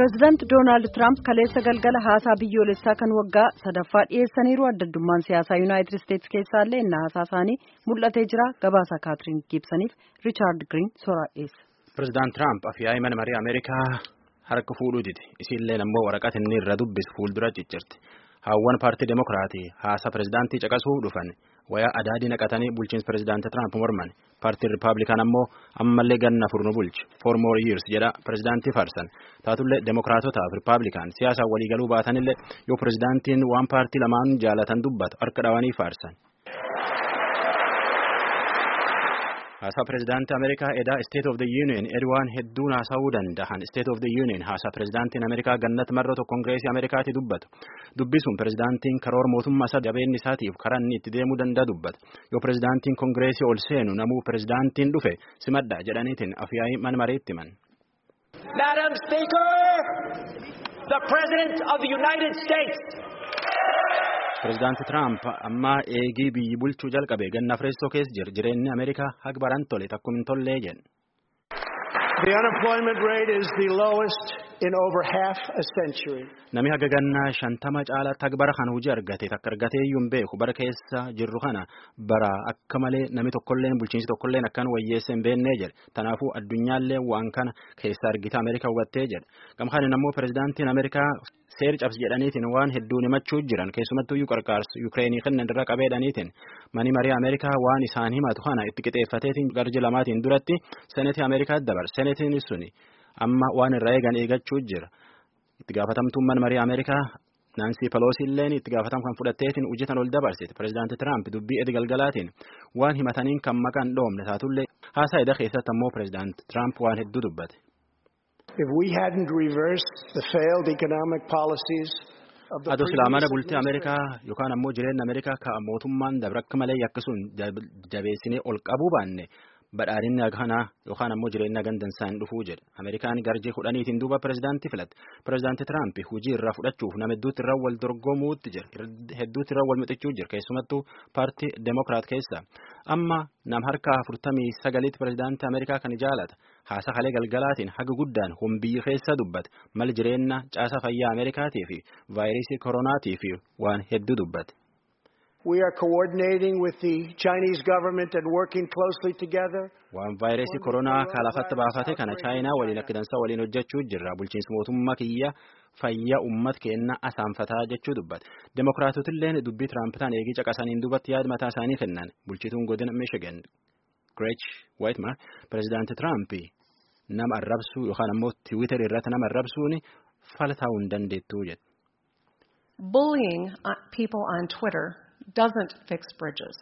Pireezidaanti Doonaald Tiraamp kaleessa galgala haasaa biyyoolessaa kan waggaa sadaffaa dhiyeessaniiru addaddummaan siyaasaa Yuunaayitid Isteetsi keessaallee inni haasaa isaanii mul'atee jira gabaasaa Kaatiriin Giibsaniif Riichaard Giriin soraa dhiyeessa. Pireezidaant Tiraamp afyaa'ii mana marii Ameerikaa harka fuudhuu didi isiilleen ammoo waraqata inni irra dubbisu fuuldura ciccirti. Haawwan paartii Demokiraatii haasaa pireezidaantii caqasuu dhufan. Wayaa adaadii naqatanii bulchiinsa pireezidaanti Tiraamp morman. Paartiin Rippaabilikaan ammoo ammallee ganna furnu bulchi. Four more years jedha pireezidaantii faarsan. Taatullee Demokiraatotaaf Rippaabilikaan siyaasaan waliigaluu baatanillee yoo pireezidaantiin waan paartii lamaan jaalatan dubbatu harka dhawanii faarsan. Haasaa pireezidaantii Ameerikaa edaa State of the Union edwaan hedduun haasa'uu danda'an State of the Union haasaa pireezidaantiin Ameerikaa gannatti marratu kongireesii Ameerikaatti dubbatu dubbisuun pireezidaantiin karoora mootummaa isaa jabeenni isaatiif karaa inni itti deemuu danda'a dubbata yoo pireezidaantiin kongireesii ol seenu namuu pireezidaantiin dhufe simadha jedhaniitiin afyaa'ii mana mareetti himan. Madam Speaker, the President of the United States. Pireezidaanti Tiraamp amma eegii biyyi bulchuu jalqabe ganna fireessoo keessa jira jireenyi Ameerikaa haga baran tole takkuma hin tollee jedhe. The unemployment rate is the lowest in over half a century. Nami haga gannaa shantama caalaatti haga bara kana hojii argate takka argatee iyyuu hin beeku bara keessa jirru kana bara akka malee nami tokkolleen bulchiinsi tokkolleen akkan wayyeessa hin beennee jedhe kanaafuu addunyaallee waan kana keessa argite Ameerikaa hubattee jedhe gamkaan ammoo pireezidaantiin Ameerikaa seer cabsi jedhaniitiin waan hedduun himachuu jiran. Keessumattuu iyyuu qarqaarsu Yukireenii kennan irra qabeedhaniitiin mani marii Ameerikaa waan isaan himatu kana itti qixeeffateetiin garji lamaatiin duratti senetii Ameerikaa dabar senetiin suni amma waan irraa eegan eegachuu jira itti gaafatamtuun mana marii Ameerikaa Naansii Peloosi illeen itti gaafatam kan fudhatteetiin hojjetan ol dabarsite pireezidaanti Tiraamp dubbii edi galgalaatiin waan himataniin kan maqaan dhoomne taatullee haasaa eda keessatti ammoo pireezidaanti Tiraamp waan hedduu dubbate. Adoo silaa mana previous bultii Ameerikaa yookaan ammoo jireenya Ameerikaa ka mootummaan dabre akka malee akkasuun jabeessinee ol qabuu baanne badhaadhinni kanaa yookaan ammoo jireenya gandansaan dhufuu jedhe Ameerikaan garjii kudhaniitiin duuba pireezidaantii filatte pireezidaantii Tiraamp hujii irraa fudhachuuf nama hedduutti irra wal dorgomuutti jira. Hedduutti irra wal mixachuu jira. Keessumattuu paartii Demokiraat keessa. Amma nam harka afurtamii sagaliitti pireezidaantii Ameerikaa kan jaalata haasaa kalee galgalaatiin haga guddaan humbii keessa dubbate mal jireenya caasa fayyaa Ameerikaatii fi vaayirasii koronaatii fi waan hedduu dubbate. We are coordinating with the Chinese government and working closely together. Waan vaayirasii koronaa kaalafatti baafate kana chaayinaa waliin akka dansaa waliin hojjechuu jirra. Bulchiinsi mootummaa kiyya fayyaa uummat keenna asaanfataa jechuu dubbate. Demokiraatotilleen dubbii Tiraamptaan eegii caqasaniin duubatti yaada mataa isaanii kennan. Bulchituun godina Michigan Gretch Whitmer pireezidaanti Tiraamp nama arrabsuu yookaan ammoo Tiwiitar irratti nama arrabsuun fala ta'uu hin dandeettuu jedhe. Bullying uh, people on Twitter doesn't fix bridges.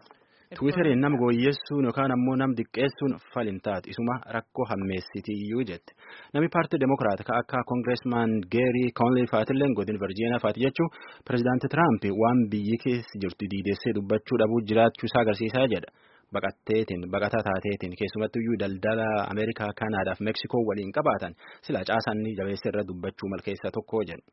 Tiwiiteriin nama gooyyeessuun yookaan ammoo nam diqqeessuun falin taati isuma rakkoo hammeessitiyyuu jette. Namni paartii Demokiraat ka akka Kongireesmaan Geerii Koonlii faatilleen godin Virjiiniyaa faati jechuun pireezidaanti Tiraamp waan biyyi keessa jirtu diidessee dubbachuu dhabuu jiraachuu isaa agarsiisaa jedha. Baqatteetiin baqataa taateetiin keessumattuyyuu daldala Ameerikaa Kaanaadaaf Meksikoo waliin qabaatan sila caasanni jabeessa irra dubbachuu malkeessa tokko jedhu.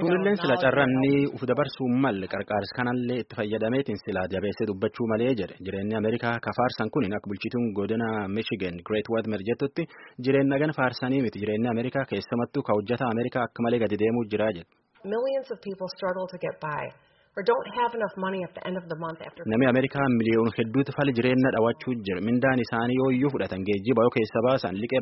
Tuulilleen sila carranni uf dabarsuu malle qarqaaris kanallee itti fayyadameetiin sila jabeessee dubbachuu malee jedhe jireenyi Ameerikaa ka faarsan kun akka bulchituun godina Michigan Great Whitmer jettutti jireenya gan faarsanii miti jireenyi Ameerikaa keessumattuu ka hojjata Ameerikaa akka malee gadi deemuu jira jedhe. Or don't have enough money at the end of the month after Namni Ameerikaa miliyoona hedduutu fali jireenya dhawachuu jira. Mindaan isaanii yoo iyyuu fudhatan geejjiba yoo keessa baasan, liqee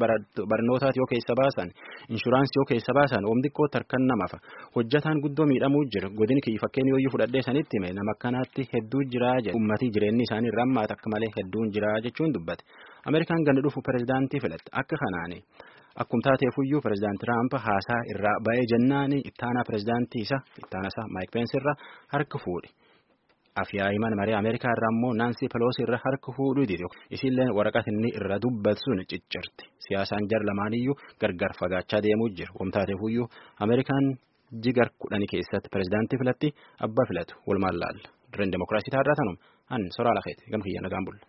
barnootaati yoo keessa baasan, inshuraansii yoo keessa baasan, oom xiqqoo tarkan namafa. Hojjataan guddoo miidhamuu jira. Godin kiyya fakkeen yoo iyyuu fudhadhee sanitti hime nama akkanaatti hedduu jira jedhe. Uummatii jireenyi isaanii irraa ammaata akka malee hedduun jira jechuun dubbate. Ameerikaan ganda dhufu pireezidaantii filatte. Akka kanaani. Akkuma taateefuyyuu pireezidaanti Tiraamp haasaa irraa ba'ee jennaani ittaanaa pireezidaantii isa ittaana isaa Maayik Peensi irraa harka fuudhe. Afyaa'ii mana marii Ameerikaa irraa immoo Naansii Peloosi irraa harka fuudhuu dide. Isiilleen waraqaa inni irra dubbatu sun ciccirti. Siyaasaan jar lamaaniyyuu gargar fagaachaa deemuu jira. Akkuma taateefuyyuu Ameerikaan jigar kudhanii keessatti pireezidaantii filatti abbaa filatu walumaan laalla. Dirreen Demokiraasii taarraa tanuma. An soraa lafeeti. Gam kiyya nagaan bulla.